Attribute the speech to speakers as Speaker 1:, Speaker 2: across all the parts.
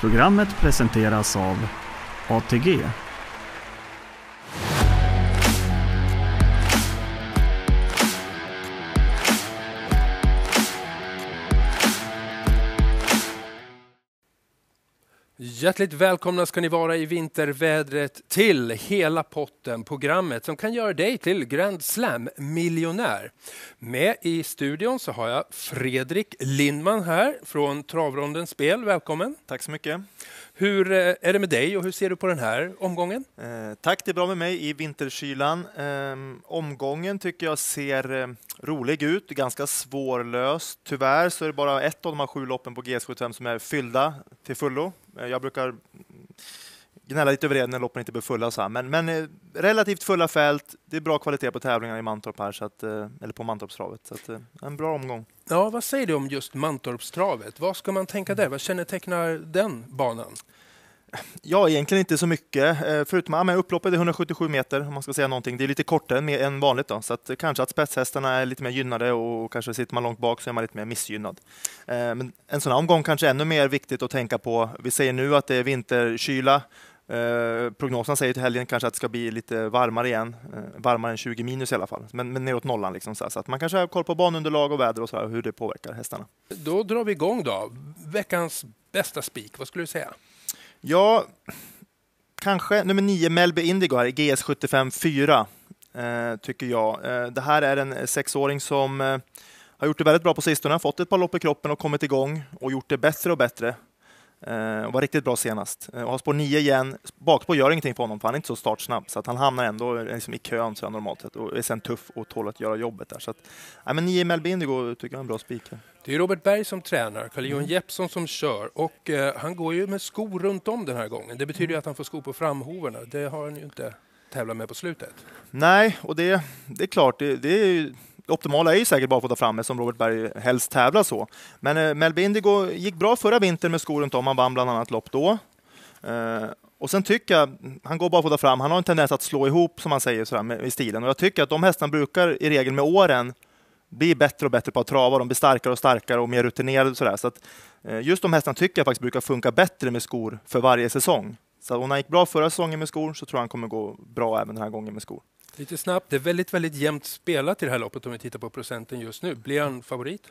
Speaker 1: Programmet presenteras av ATG.
Speaker 2: Hjärtligt välkomna ska ni vara i vintervädret till Hela potten, programmet som kan göra dig till Grand Slam-miljonär. Med i studion så har jag Fredrik Lindman här från Travronden Spel. Välkommen!
Speaker 3: Tack så mycket.
Speaker 2: Hur eh, är det med dig och hur ser du på den här omgången?
Speaker 3: Eh, tack, det är bra med mig i vinterkylan. Eh, omgången tycker jag ser eh, rolig ut, ganska svårlöst. Tyvärr så är det bara ett av de här sju loppen på GS75 som är fyllda till fullo. Eh, jag brukar gnälla lite över det när loppen inte blir fulla. Så här. Men, men eh, relativt fulla fält, det är bra kvalitet på tävlingarna i Mantorp här, så att, eh, eller på Mantorpstravet. Så att, eh, en bra omgång.
Speaker 2: Ja, vad säger du om just Mantorpstravet? Vad ska man tänka där? Vad kännetecknar den banan?
Speaker 3: Ja, egentligen inte så mycket, förutom att ja, upploppet är 177 meter om man ska säga någonting. Det är lite kortare än vanligt då, så att kanske att spetshästarna är lite mer gynnade och kanske sitter man långt bak så är man lite mer missgynnad. Men en sån här omgång kanske ännu mer viktigt att tänka på. Vi säger nu att det är vinterkyla. Eh, prognosen säger till helgen kanske att det ska bli lite varmare igen, varmare än 20 minus i alla fall, men, men neråt nollan. Liksom, så, så att man kanske har koll på banunderlag och väder och så här, hur det påverkar hästarna.
Speaker 2: Då drar vi igång då. Veckans bästa spik, vad skulle du säga?
Speaker 3: Ja, kanske nummer 9 Melby Indigo här, GS75 4, eh, tycker jag. Eh, det här är en sexåring som eh, har gjort det väldigt bra på sistone, fått ett par lopp i kroppen och kommit igång och gjort det bättre och bättre. Eh, var riktigt bra senast. Eh, och har spår 9 igen. Bakspår gör ingenting för honom, för han är inte så startsnabb. Så att han hamnar ändå liksom i kön så normalt sett och är sen tuff och tål att göra jobbet där. Så att, ja, men 9 Melby Indigo tycker jag är en bra spik.
Speaker 2: Det är Robert Berg som tränar, Carl-Johan mm. Jeppsson som kör och eh, han går ju med skor runt om den här gången. Det betyder mm. att han får skor på framhovarna. Det har han ju inte tävlat med på slutet.
Speaker 3: Nej, och det, det är klart, det, det är optimala är ju säkert barfota framme som Robert Berg helst tävlar så. Men eh, Melby Indigo gick bra förra vintern med skor runt om. Han vann bland annat lopp då. Eh, och sen tycker jag, han går barfota fram, han har en tendens att slå ihop som man säger sådär, med, i stilen. Och jag tycker att de hästarna brukar i regel med åren bli bättre och bättre på att trava. De blir starkare och starkare och mer rutinerade. Och sådär. Så att, eh, just de hästarna tycker jag faktiskt brukar funka bättre med skor för varje säsong. Så om han gick bra förra säsongen med skor så tror jag han kommer gå bra även den här gången med skor.
Speaker 2: Lite snabbt, det är väldigt, väldigt jämnt spelat i det här loppet om vi tittar på procenten just nu. Blir han favorit?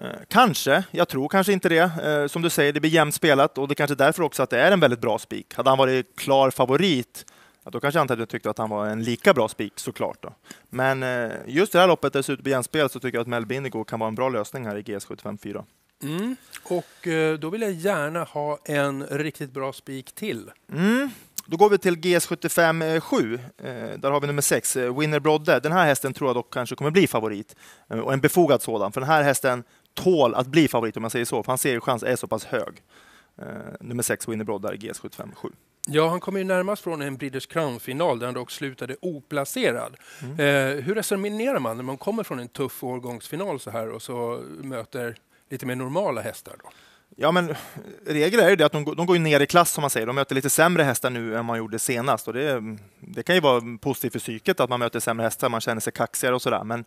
Speaker 3: Eh, kanske, jag tror kanske inte det. Eh, som du säger, det blir jämnt spelat och det är kanske därför också att det är en väldigt bra spik. Hade han varit klar favorit, då kanske jag inte hade tyckt att han var en lika bra spik såklart. Då. Men eh, just det här loppet, där det ser ut att bli jämnt så tycker jag att Melby Indigo kan vara en bra lösning här i GS75 4.
Speaker 2: Mm. Och då vill jag gärna ha en riktigt bra spik till.
Speaker 3: Mm. Då går vi till GS75 7. Eh, där har vi nummer 6, eh, Winner Brodde. Den här hästen tror jag dock kanske kommer bli favorit. Och en befogad sådan, för den här hästen tål att bli favorit om man säger så, för hans segerchans är så pass hög. Nummer 6, Winner Brodde, GS75 7.
Speaker 2: Ja, han kommer ju närmast från en Breeders Crown-final där han dock slutade oplacerad. Mm. Eh, hur resonerar man när man kommer från en tuff årgångsfinal så här och så möter lite mer normala hästar? Då?
Speaker 3: Ja, men regeln är ju det att de, de går ner i klass som man säger. De möter lite sämre hästar nu än man gjorde senast och det, det kan ju vara positivt för psyket att man möter sämre hästar, man känner sig kaxigare och sådär. Men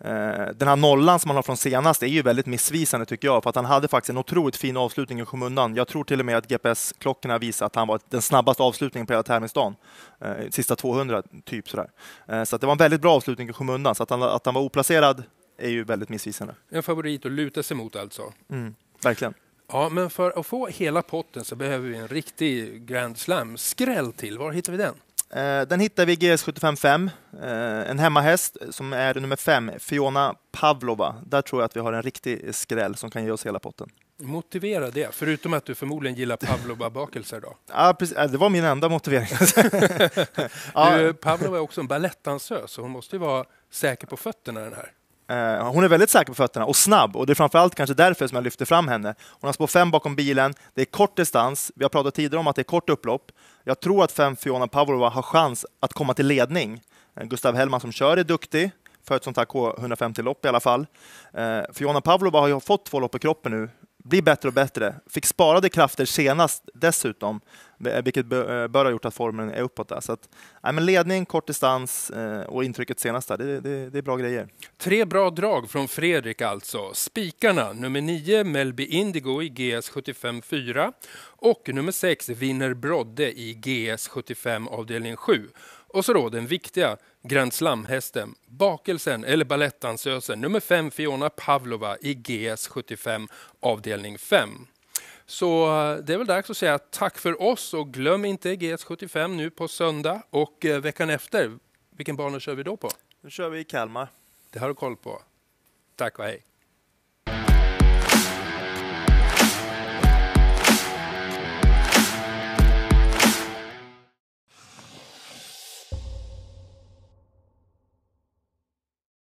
Speaker 3: eh, den här nollan som man har från senast är ju väldigt missvisande tycker jag, för att han hade faktiskt en otroligt fin avslutning i skymundan. Jag tror till och med att GPS-klockorna visar att han var den snabbaste avslutningen på hela tävlingsdagen. Eh, sista 200, typ sådär. Eh, så det var en väldigt bra avslutning i skymundan, så att han, att han var oplacerad är ju väldigt missvisande.
Speaker 2: En favorit att luta sig mot alltså?
Speaker 3: Mm, verkligen.
Speaker 2: Ja, men för att få hela potten så behöver vi en riktig Grand Slam-skräll till. Var hittar vi den?
Speaker 3: Eh, den hittar vi i GS75 5, eh, en hemmahäst som är nummer 5, Fiona Pavlova. Där tror jag att vi har en riktig skräll som kan ge oss hela potten.
Speaker 2: Motivera det, förutom att du förmodligen gillar Pavlova-bakelser då?
Speaker 3: Ja, precis. Det var min enda motivering.
Speaker 2: du, Pavlova är också en balettdansös, så hon måste ju vara säker på fötterna den här.
Speaker 3: Uh, hon är väldigt säker på fötterna och snabb och det är framförallt kanske därför som jag lyfter fram henne. Hon har spår fem bakom bilen, det är kort distans, vi har pratat tidigare om att det är kort upplopp. Jag tror att fem Fiona Pavlova har chans att komma till ledning. Eh, Gustav Hellman som kör är duktig för ett sånt här K150-lopp i alla fall. Eh, Fiona Pavlova har ju fått två lopp i kroppen nu blir bättre och bättre. Fick sparade krafter senast dessutom, eh, vilket eh, bör ha gjort att formen är uppåt. Där. Så att, nej, men ledning, kort distans eh, och intrycket senast, där, det, det, det, är bra grejer.
Speaker 2: Tre bra drag från Fredrik alltså. Spikarna, nummer 9 Melby Indigo i GS 75 4 och nummer 6 Vinner Brodde i GS 75 avdelning 7. Och så då den viktiga Grand Slam-hästen, bakelsen eller balettdansösen nummer 5 Fiona Pavlova i GS 75 avdelning 5. Så eh, det är väl dags att säga tack för oss och glöm inte GS75 nu på söndag och eh, veckan efter. Vilken bana kör vi då på?
Speaker 3: Nu kör vi i Kalmar.
Speaker 2: Det har du koll på. Tack och hej.